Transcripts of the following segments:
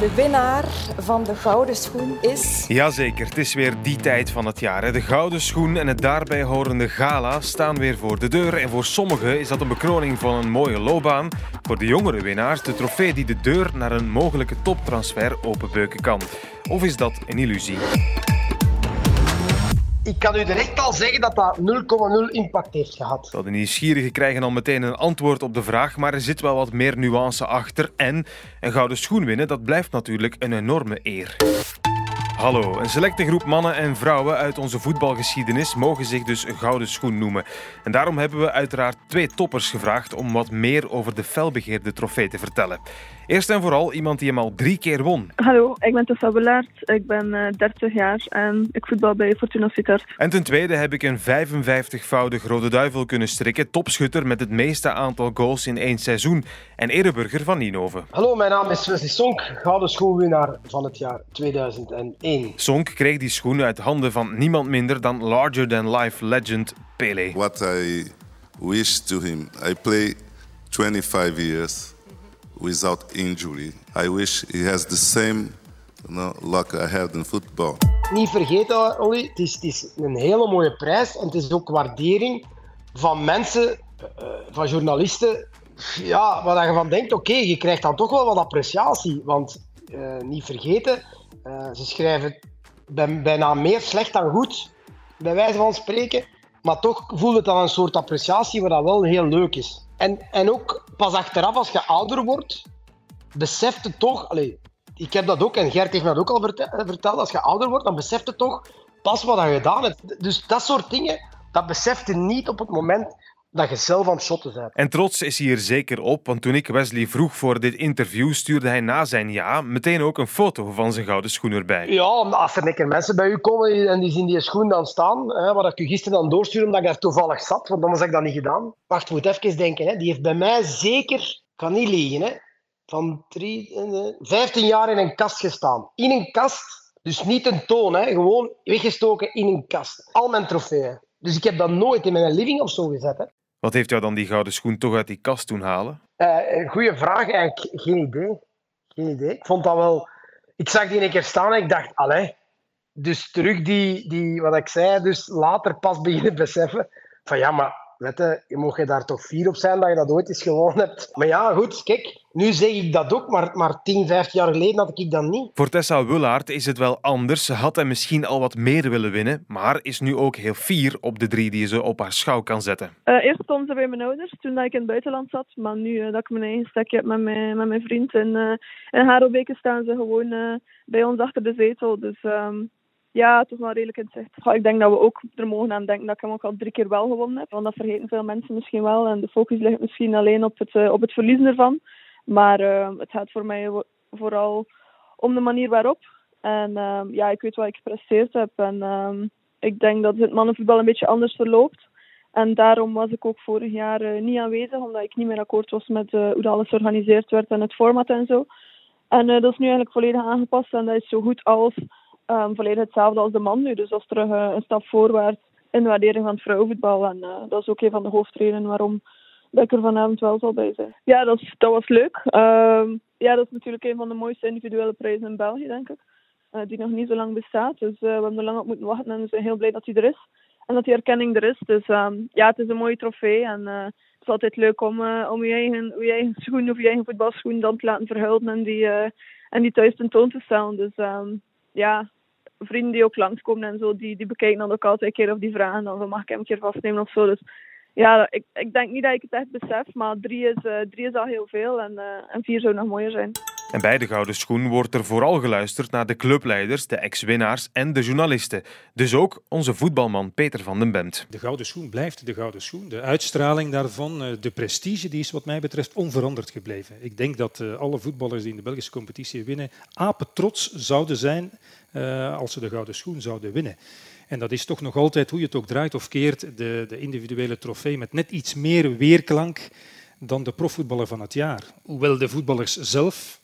De winnaar van de gouden schoen is. Jazeker, het is weer die tijd van het jaar. De gouden schoen en het daarbij horende gala staan weer voor de deur. En voor sommigen is dat een bekroning van een mooie loopbaan. Voor de jongere winnaars de trofee die de deur naar een mogelijke toptransfer openbeuken kan. Of is dat een illusie? Ik kan u direct al zeggen dat dat 0,0 impact heeft gehad. Wel, de nieuwsgierigen krijgen al meteen een antwoord op de vraag, maar er zit wel wat meer nuance achter. En een gouden schoen winnen, dat blijft natuurlijk een enorme eer. Hallo, een selecte groep mannen en vrouwen uit onze voetbalgeschiedenis mogen zich dus een gouden schoen noemen. En daarom hebben we uiteraard twee toppers gevraagd om wat meer over de felbegeerde trofee te vertellen. Eerst en vooral iemand die hem al drie keer won. Hallo, ik ben Tessa Belaert. Ik ben uh, eh, 30 jaar en ik voetbal bij Fortuna Sittard. En ten tweede heb ik een 55-voudig Rode Duivel kunnen strikken. Topschutter met het meeste aantal goals in één seizoen. En ereburger van Ninove. Hallo, mijn naam is Wesley Sonk, gouden schoenwinnaar van het jaar 2001. Sonk kreeg die schoen uit handen van niemand minder dan larger-than-life legend Pele. What I wish to him, I play 25 years without injury. I wish he has the same luck I had in football. Niet vergeten, Olly, het is, is een hele mooie prijs en het is ook waardering van mensen, uh, van journalisten. Ja, waar je van denkt, oké, je krijgt dan toch wel wat appreciatie. Want uh, niet vergeten, uh, ze schrijven bijna meer slecht dan goed, bij wijze van spreken. Maar toch voelt het dan een soort appreciatie, wat dat wel heel leuk is. En, en ook pas achteraf, als je ouder wordt, beseft het toch. Allez, ik heb dat ook, en Gert heeft dat ook al verteld. Als je ouder wordt, dan beseft het toch pas wat je gedaan hebt. Dus dat soort dingen, dat beseft je niet op het moment dat je zelf aan het shotten bent. En trots is hij er zeker op, want toen ik Wesley vroeg voor dit interview, stuurde hij na zijn ja meteen ook een foto van zijn gouden schoen erbij. Ja, als er een keer mensen bij u komen en die zien die schoen dan staan, hè, waar ik u gisteren dan doorstuurde omdat ik daar toevallig zat, want dan was ik dat niet gedaan. Wacht, moet even denken. Hè. Die heeft bij mij zeker, kan niet liegen, hè, van drie, 15 jaar in een kast gestaan. In een kast, dus niet een toon, hè, gewoon weggestoken in een kast. Al mijn trofeeën. Dus ik heb dat nooit in mijn living of zo gezet. Hè. Wat heeft jou dan die gouden schoen toch uit die kast doen halen? Uh, goeie vraag, eigenlijk geen idee. Geen idee. Ik vond dat wel... Ik zag die een keer staan en ik dacht, allee. Dus terug die, die, wat ik zei, dus later pas beginnen beseffen van ja, maar Weet je, mocht je daar toch fier op zijn dat je dat ooit eens gewonnen hebt. Maar ja, goed, kijk, nu zeg ik dat ook, maar, maar 10, 15 jaar geleden had ik dat niet. Voor Tessa Wullaert is het wel anders. Ze had hij misschien al wat meer willen winnen, maar is nu ook heel fier op de drie die ze op haar schouw kan zetten. Uh, eerst stond ze bij mijn ouders toen ik in het buitenland zat, maar nu uh, dat ik mijn eigen stekje heb met mijn, met mijn vriend in, uh, in Harelbeke staan ze gewoon bij ons achter de zetel. Dus um, ja, toch wel redelijk in het zicht. Ik denk dat we ook er mogen aan denken dat ik hem ook al drie keer wel gewonnen heb. Want dat vergeten veel mensen misschien wel. En de focus ligt misschien alleen op het, uh, op het verliezen ervan. Maar uh, het gaat voor mij vooral om de manier waarop. En uh, ja, ik weet wat ik gepresteerd heb. En um, ik denk dat het mannenvoetbal een beetje anders verloopt. En daarom was ik ook vorig jaar niet aanwezig, omdat ik niet meer akkoord was met hoe alles georganiseerd werd en het format en zo. En dat is nu eigenlijk volledig aangepast en dat is zo goed als um, volledig hetzelfde als de man nu. Dus dat is terug uh, een stap voorwaarts in de waardering van het vrouwenvoetbal. En uh, dat is ook een van de hoofdredenen waarom dat ik er vanavond wel zal bij zijn. Ja, dat, dat was leuk. Um, ja, dat is natuurlijk een van de mooiste individuele prijzen in België, denk ik. Uh, die nog niet zo lang bestaat. Dus we hebben er lang op moeten wachten en we zijn heel blij dat hij er is. En dat die erkenning er is. Dus um, ja, het is een mooie trofee. En het is altijd leuk om, om je, eigen, je schoen of je eigen voetbalschoen dan te laten verhullen en die, en die thuis tentoon te stellen. Dus ja, vrienden die ook langskomen en zo, die, die bekijken dan ook altijd een keer of die vragen dan mag ik hem een keer vastnemen of zo. Dus ja, ik, ik denk niet dat ik het echt besef, maar drie is, uh, drie is al heel veel en, uh, en vier zou nog mooier zijn. En bij de Gouden Schoen wordt er vooral geluisterd naar de clubleiders, de ex-winnaars en de journalisten. Dus ook onze voetbalman Peter van den Bemt. De Gouden Schoen blijft de Gouden Schoen. De uitstraling daarvan, eh, de prestige, die is wat mij betreft onveranderd gebleven. Ik denk dat alle voetballers die in de Belgische competitie winnen, apen trots zouden zijn als ze de Gouden Schoen zouden winnen. En dat is toch nog altijd, hoe je het ook draait of keert, de, de individuele trofee met net iets meer weerklank dan de profvoetballer van het jaar. Hoewel de voetballers zelf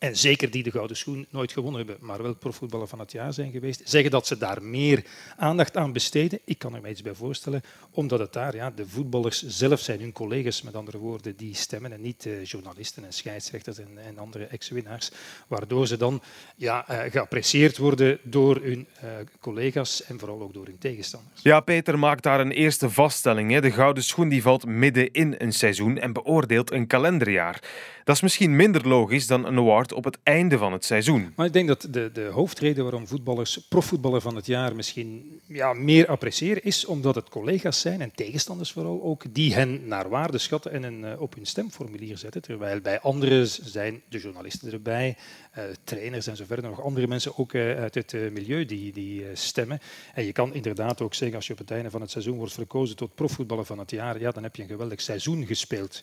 en zeker die de Gouden Schoen nooit gewonnen hebben, maar wel profvoetballer van het jaar zijn geweest, zeggen dat ze daar meer aandacht aan besteden. Ik kan er mij iets bij voorstellen, omdat het daar, ja, de voetballers zelf zijn hun collega's, met andere woorden, die stemmen en niet uh, journalisten en scheidsrechters en, en andere ex-winnaars, waardoor ze dan ja, uh, geapprecieerd worden door hun uh, collega's en vooral ook door hun tegenstanders. Ja, Peter maakt daar een eerste vaststelling. Hè. De Gouden Schoen die valt midden in een seizoen en beoordeelt een kalenderjaar. Dat is misschien minder logisch dan een award op het einde van het seizoen. Maar ik denk dat de, de hoofdreden waarom voetballers profvoetballer van het jaar misschien ja, meer appreciëren, is omdat het collega's zijn en tegenstanders vooral ook, die hen naar waarde schatten en uh, op hun stemformulier zetten. Terwijl bij anderen zijn de journalisten erbij, uh, trainers en zo verder, nog andere mensen ook uh, uit het milieu die, die stemmen. En je kan inderdaad ook zeggen, als je op het einde van het seizoen wordt verkozen tot profvoetballer van het jaar, ja, dan heb je een geweldig seizoen gespeeld.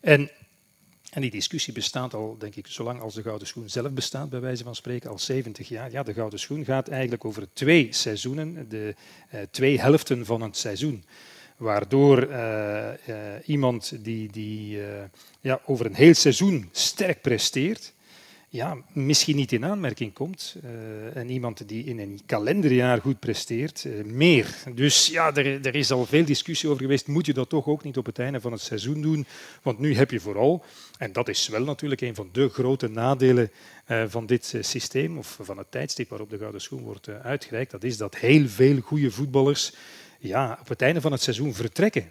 En en die discussie bestaat al, denk ik, zolang als de Gouden Schoen zelf bestaat, bij wijze van spreken, al 70 jaar. Ja, de Gouden Schoen gaat eigenlijk over twee seizoenen, de uh, twee helften van het seizoen. Waardoor uh, uh, iemand die, die ja, over een heel seizoen sterk presteert, ja, misschien niet in aanmerking komt. Uh, en iemand die in een kalenderjaar goed presteert, uh, meer. Dus ja, er, er, is al veel discussie over geweest. Moet je dat toch ook niet op het einde van het seizoen doen? Want nu heb je vooral, en dat is wel natuurlijk een van de grote nadelen uh, van dit systeem, of van het tijdstip waarop de Gouden Schoen wordt uitgereikt, dat is dat heel veel goede voetballers ja, op het einde van het seizoen vertrekken.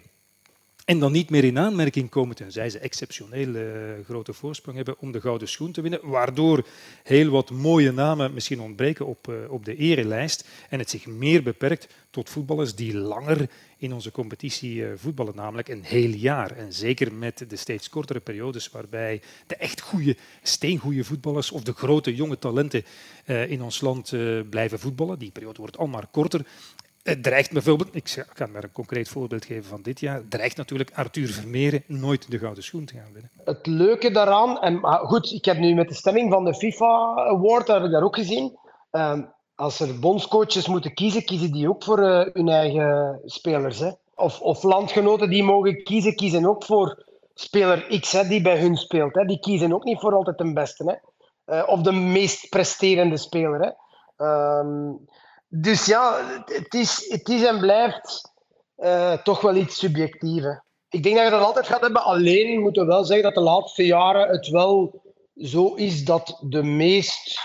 En dan niet meer in aanmerking komen, tenzij ze exceptioneel uh, grote voorsprong hebben om de gouden schoen te winnen. Waardoor heel wat mooie namen misschien ontbreken op, uh, op de erelijst. En het zich meer beperkt tot voetballers die langer in onze competitie uh, voetballen, namelijk een heel jaar. En zeker met de steeds kortere periodes waarbij de echt goede, steengoede voetballers of de grote jonge talenten in ons land blijven voetballen. Die periode wordt al maar korter. Het dreigt bijvoorbeeld, ik kan maar een concreet voorbeeld geven van dit jaar, dreigt natuurlijk Arthur Vermeeren nooit de gouden schoen te gaan winnen. Het leuke daaraan, en goed, ik heb nu met de stemming van de FIFA Award, dat heb daar ook gezien, uh, als er bondscoaches moeten kiezen, kiezen die ook voor uh, hun eigen spelers. Hè. Of, of landgenoten die mogen kiezen, kiezen ook voor speler X hè, die bij hun speelt. Hè. Die kiezen ook niet voor altijd de beste. Hè. Uh, of de meest presterende speler. Hè. Uh, dus ja, het is, het is en blijft uh, toch wel iets subjectief. Ik denk dat je dat altijd gaat hebben. Alleen moeten we wel zeggen dat de laatste jaren het wel zo is dat de meest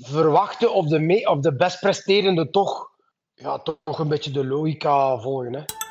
verwachte of de, me of de best presterende toch, ja, toch een beetje de logica volgen. Hè.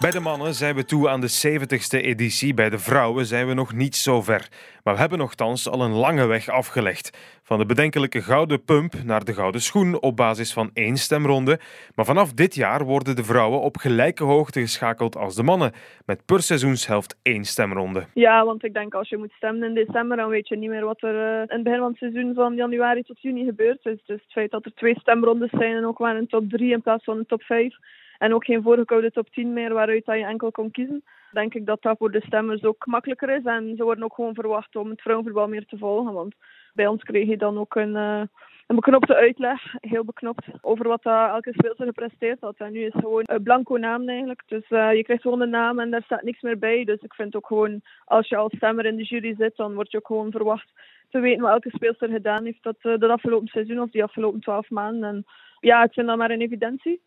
Bij de mannen zijn we toe aan de 70ste editie. Bij de vrouwen zijn we nog niet zo ver. Maar we hebben nogthans al een lange weg afgelegd. Van de bedenkelijke gouden pump naar de gouden schoen op basis van één stemronde. Maar vanaf dit jaar worden de vrouwen op gelijke hoogte geschakeld als de mannen. Met per seizoenshelft één stemronde. Ja, want ik denk als je moet stemmen in december, dan weet je niet meer wat er uh, in het begin van het seizoen van januari tot juni gebeurt. Dus het feit dat er twee stemrondes zijn en ook maar een top 3 in plaats van een top 5 en ook geen voorgekoude top 10 meer waaruit je enkel kon kiezen. Denk ik dat dat voor de stemmers ook makkelijker is. En ze worden ook gewoon verwacht om het vrouwenvoetbal meer te volgen. Want bij ons kreeg je dan ook een, uh, een beknopte uitleg, heel beknopt, over wat elke speelster gepresteerd had. En nu is het gewoon een blanco naam eigenlijk. Dus uh, je krijgt gewoon een naam en daar staat niks meer bij. Dus ik vind ook gewoon, als je als stemmer in de jury zit, dan word je ook gewoon verwacht te weten wat elke speelster gedaan heeft dat, uh, dat afgelopen seizoen of die afgelopen twaalf maanden. En ja, ik vind dat maar een evidentie.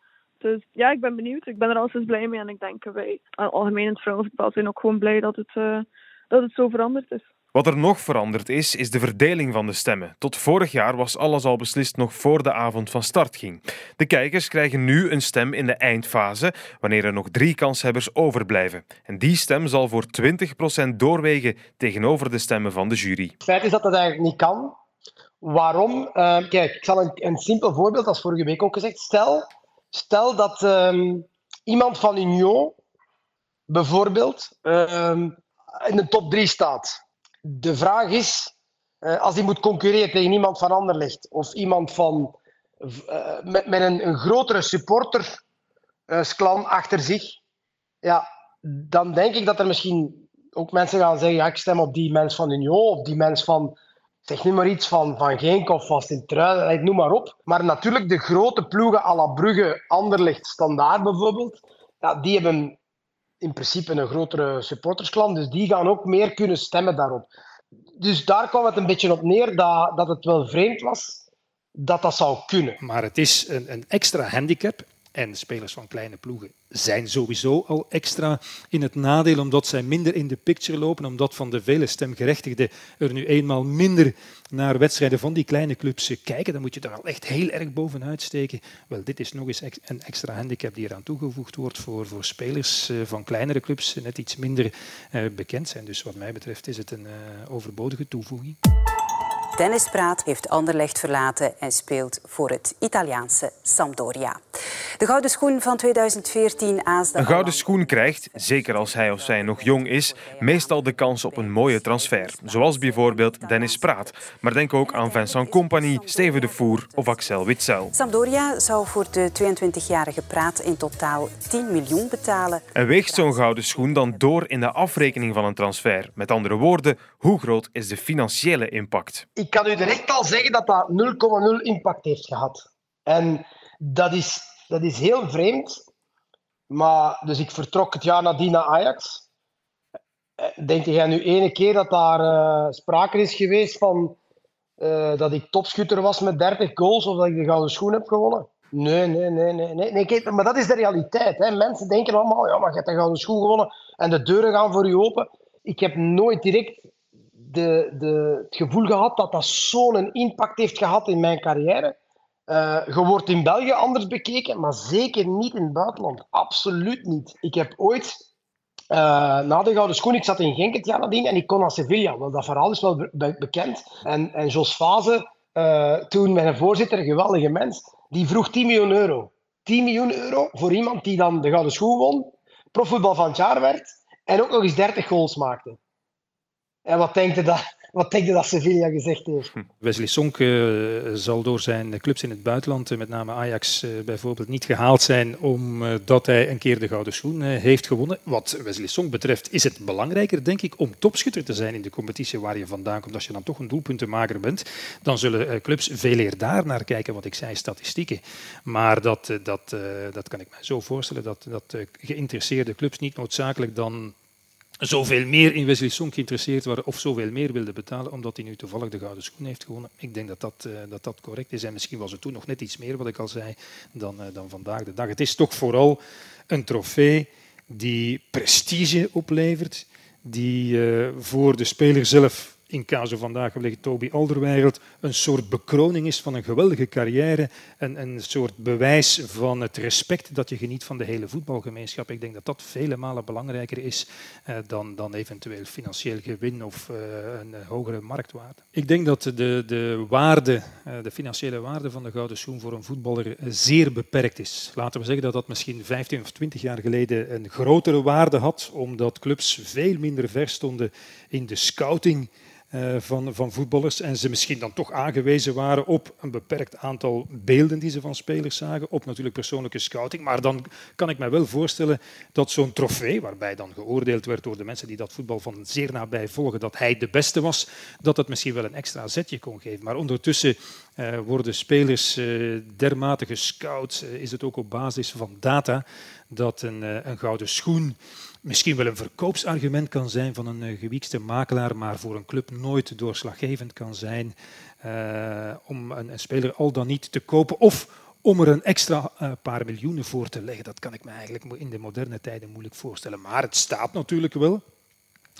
Dus ja, ik ben benieuwd. Ik ben er altijd blij mee. En ik denk wij algemeen in het vrouwenvoetbal zijn ook gewoon blij dat het, uh, dat het zo veranderd is. Wat er nog veranderd is, is de verdeling van de stemmen. Tot vorig jaar was alles al beslist nog voor de avond van start ging. De kijkers krijgen nu een stem in de eindfase, wanneer er nog drie kanshebbers overblijven. En die stem zal voor 20% doorwegen tegenover de stemmen van de jury. Het feit is dat dat eigenlijk niet kan. Waarom? Uh, kijk, ik zal een, een simpel voorbeeld, als vorige week ook gezegd. Stel, Stel dat um, iemand van Union bijvoorbeeld um, in de top 3 staat. De vraag is, uh, als hij moet concurreren tegen iemand van Anderlecht of iemand van, uh, met, met een, grotere supportersklan achter zich, ja, dan denk ik dat er misschien ook mensen gaan zeggen, ja, ik stem op die mens van Union of die mens van Zeg nu maar iets van, van Genk of van Sint-Truiden, noem maar op. Maar natuurlijk de grote ploegen à la Brugge, Anderlecht, Standaard bijvoorbeeld, ja, die hebben in principe een grotere supportersklan, dus die gaan ook meer kunnen stemmen daarop. Dus daar kwam het een beetje op neer dat, dat het wel vreemd was dat dat zou kunnen. Maar het is een, een extra handicap. En spelers van kleine ploegen zijn sowieso al extra in het nadeel, omdat zij minder in de picture lopen, omdat van de vele stemgerechtigden er nu eenmaal minder naar wedstrijden van die kleine clubs kijken. Dan moet je daar al echt heel erg bovenuit steken. Wel, dit is nog eens een extra handicap die eraan toegevoegd wordt voor, voor spelers eh, van kleinere clubs, net iets minder uh, bekend zijn. Dus wat mij betreft is het een overbodige toevoeging. Dennis Praat heeft Anderlecht verlaten en speelt voor het Italiaanse Sampdoria. De gouden schoen van 2014 aasde... Een gouden schoen krijgt, zeker als hij of zij nog jong is, meestal de kans op een mooie transfer. Zoals bijvoorbeeld Dennis Praat. Maar denk ook aan Vincent Compagnie, Steven de Voer of Axel Witzel. Sampdoria zou voor de 22-jarige Praat in totaal 10 miljoen betalen. En weegt zo'n gouden schoen dan door in de afrekening van een transfer? Met andere woorden, hoe groot is de financiële impact? Ik kan u direct al zeggen dat dat 0,0 impact heeft gehad. En dat is, dat is heel vreemd. Maar, dus ik vertrok het jaar nadien naar Ajax. Eh, denk jij nu ene keer dat daar uh, sprake is geweest van uh, dat ik topschutter was met 30 goals of dat ik de gouden schoen heb gewonnen? Nee, nee, nee, nee. nee, nee maar dat is de realiteit. Hè. Mensen denken allemaal, ja, maar je hebt de gouden schoen gewonnen en de deuren gaan voor je open. Ik heb nooit direct de, de, het gevoel gehad dat dat zo'n impact heeft gehad in mijn carrière. Uh, je wordt in België anders bekeken, maar zeker niet in het buitenland. Absoluut niet. Ik heb ooit, uh, na de Gouden Schoen, ik zat in Genk het en ik kon naar Sevilla. Want dat verhaal is wel be bekend. En, en Jos Fase, uh, toen mijn voorzitter, een geweldige mens, die vroeg 10 miljoen euro. 10 miljoen euro voor iemand die dan de Gouden Schoen won, profvoetbal van het jaar werd en ook nog eens 30 goals maakte. En wat denkt u dat, wat denk je dat Sevilla gezegd heeft? Hm. Wesley Sonk uh, zal door zijn clubs in het buitenland, uh, met name Ajax uh, bijvoorbeeld, niet gehaald zijn omdat hij een keer de gouden schoen heeft gewonnen. Wat Wesley Sonk betreft is het belangrijker, denk ik, om topschutter te zijn in de competitie waar je vandaan komt. Als je dan toch een doelpuntenmaker bent, dan zullen clubs veel eer daar naar kijken, wat ik zei, statistieken. Maar dat, dat, dat kan ik me zo voorstellen, dat, dat geïnteresseerde clubs niet noodzakelijk dan zoveel meer in Wesley Song geïnteresseerd waren of zoveel meer wilden betalen omdat hij nu toevallig de gouden schoen heeft gewonnen. Ik denk dat dat, uh, dat, dat correct is. En misschien was het toen nog net iets meer, wat ik al zei, dan, uh, dan vandaag de dag. Het is toch vooral een trofee die prestige oplevert, die uh, voor de speler zelf in caso vandaag wellicht Toby Alderweireld een soort bekroning is van een geweldige carrière, een, een soort bewijs van het respect dat je geniet van de hele voetbalgemeenschap. Ik denk dat dat vele malen belangrijker is eh, dan, dan eventueel financieel gewin of uh, een hogere marktwaarde. Ik denk dat de, de waarde, uh, de financiële waarde van de gouden schoen voor een voetballer zeer beperkt is. Laten we zeggen dat dat misschien 15 of 20 jaar geleden een grotere waarde had, omdat clubs veel minder ver stonden in de scouting van, van voetballers en ze misschien dan toch aangewezen waren op een beperkt aantal beelden die ze van spelers zagen, op natuurlijk persoonlijke scouting. Maar dan kan ik me wel voorstellen dat zo'n trofee, waarbij dan geoordeeld werd door de mensen die dat voetbal van zeer nabij volgen, dat hij de beste was, dat dat misschien wel een extra zetje kon geven. Maar ondertussen uh, worden spelers uh, dermate gescout, is het ook op basis van data, dat een, een gouden schoen misschien wel een verkoopsargument kan zijn van een uh, gewiekste makelaar, maar voor een club nooit doorslaggevend kan zijn uh, om een, speler al dan niet te kopen of om er een extra uh, paar miljoenen voor te leggen. Dat kan ik me eigenlijk in de moderne tijden moeilijk voorstellen. Maar het staat natuurlijk wel,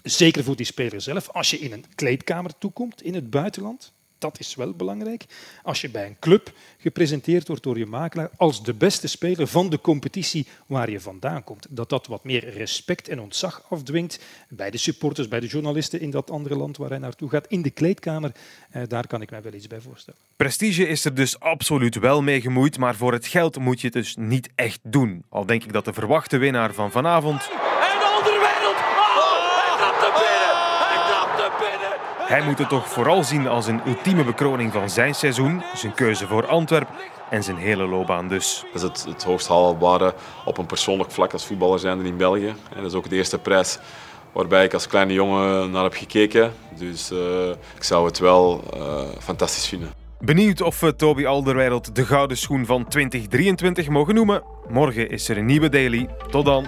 zeker voor die speler zelf, als je in een kleedkamer toekomt in het buitenland, dat is wel belangrijk. Als je bij een club gepresenteerd wordt door je makelaar als de beste speler van de competitie waar je vandaan komt, dat dat wat meer respect en ontzag afdwingt bij de supporters, bij de journalisten in dat andere land waar hij naartoe gaat, in de kleedkamer, eh, daar kan ik mij wel iets bij voorstellen. Prestige is er dus absoluut wel mee gemoeid, maar voor het geld moet je het dus niet echt doen. Al denk ik dat de verwachte winnaar van vanavond Hij moet het toch vooral zien als een ultieme bekroning van zijn seizoen, zijn keuze voor Antwerpen en zijn hele loopbaan dus. Dat is het, het hoogst haalbare op een persoonlijk vlak als voetballer zijn in België. En dat is ook de eerste prijs waarbij ik als kleine jongen naar heb gekeken. Dus uh, ik zou het wel uh, fantastisch vinden. Benieuwd of we Toby Alderweireld de gouden schoen van 2023 mogen noemen? Morgen is er een nieuwe daily. Tot dan.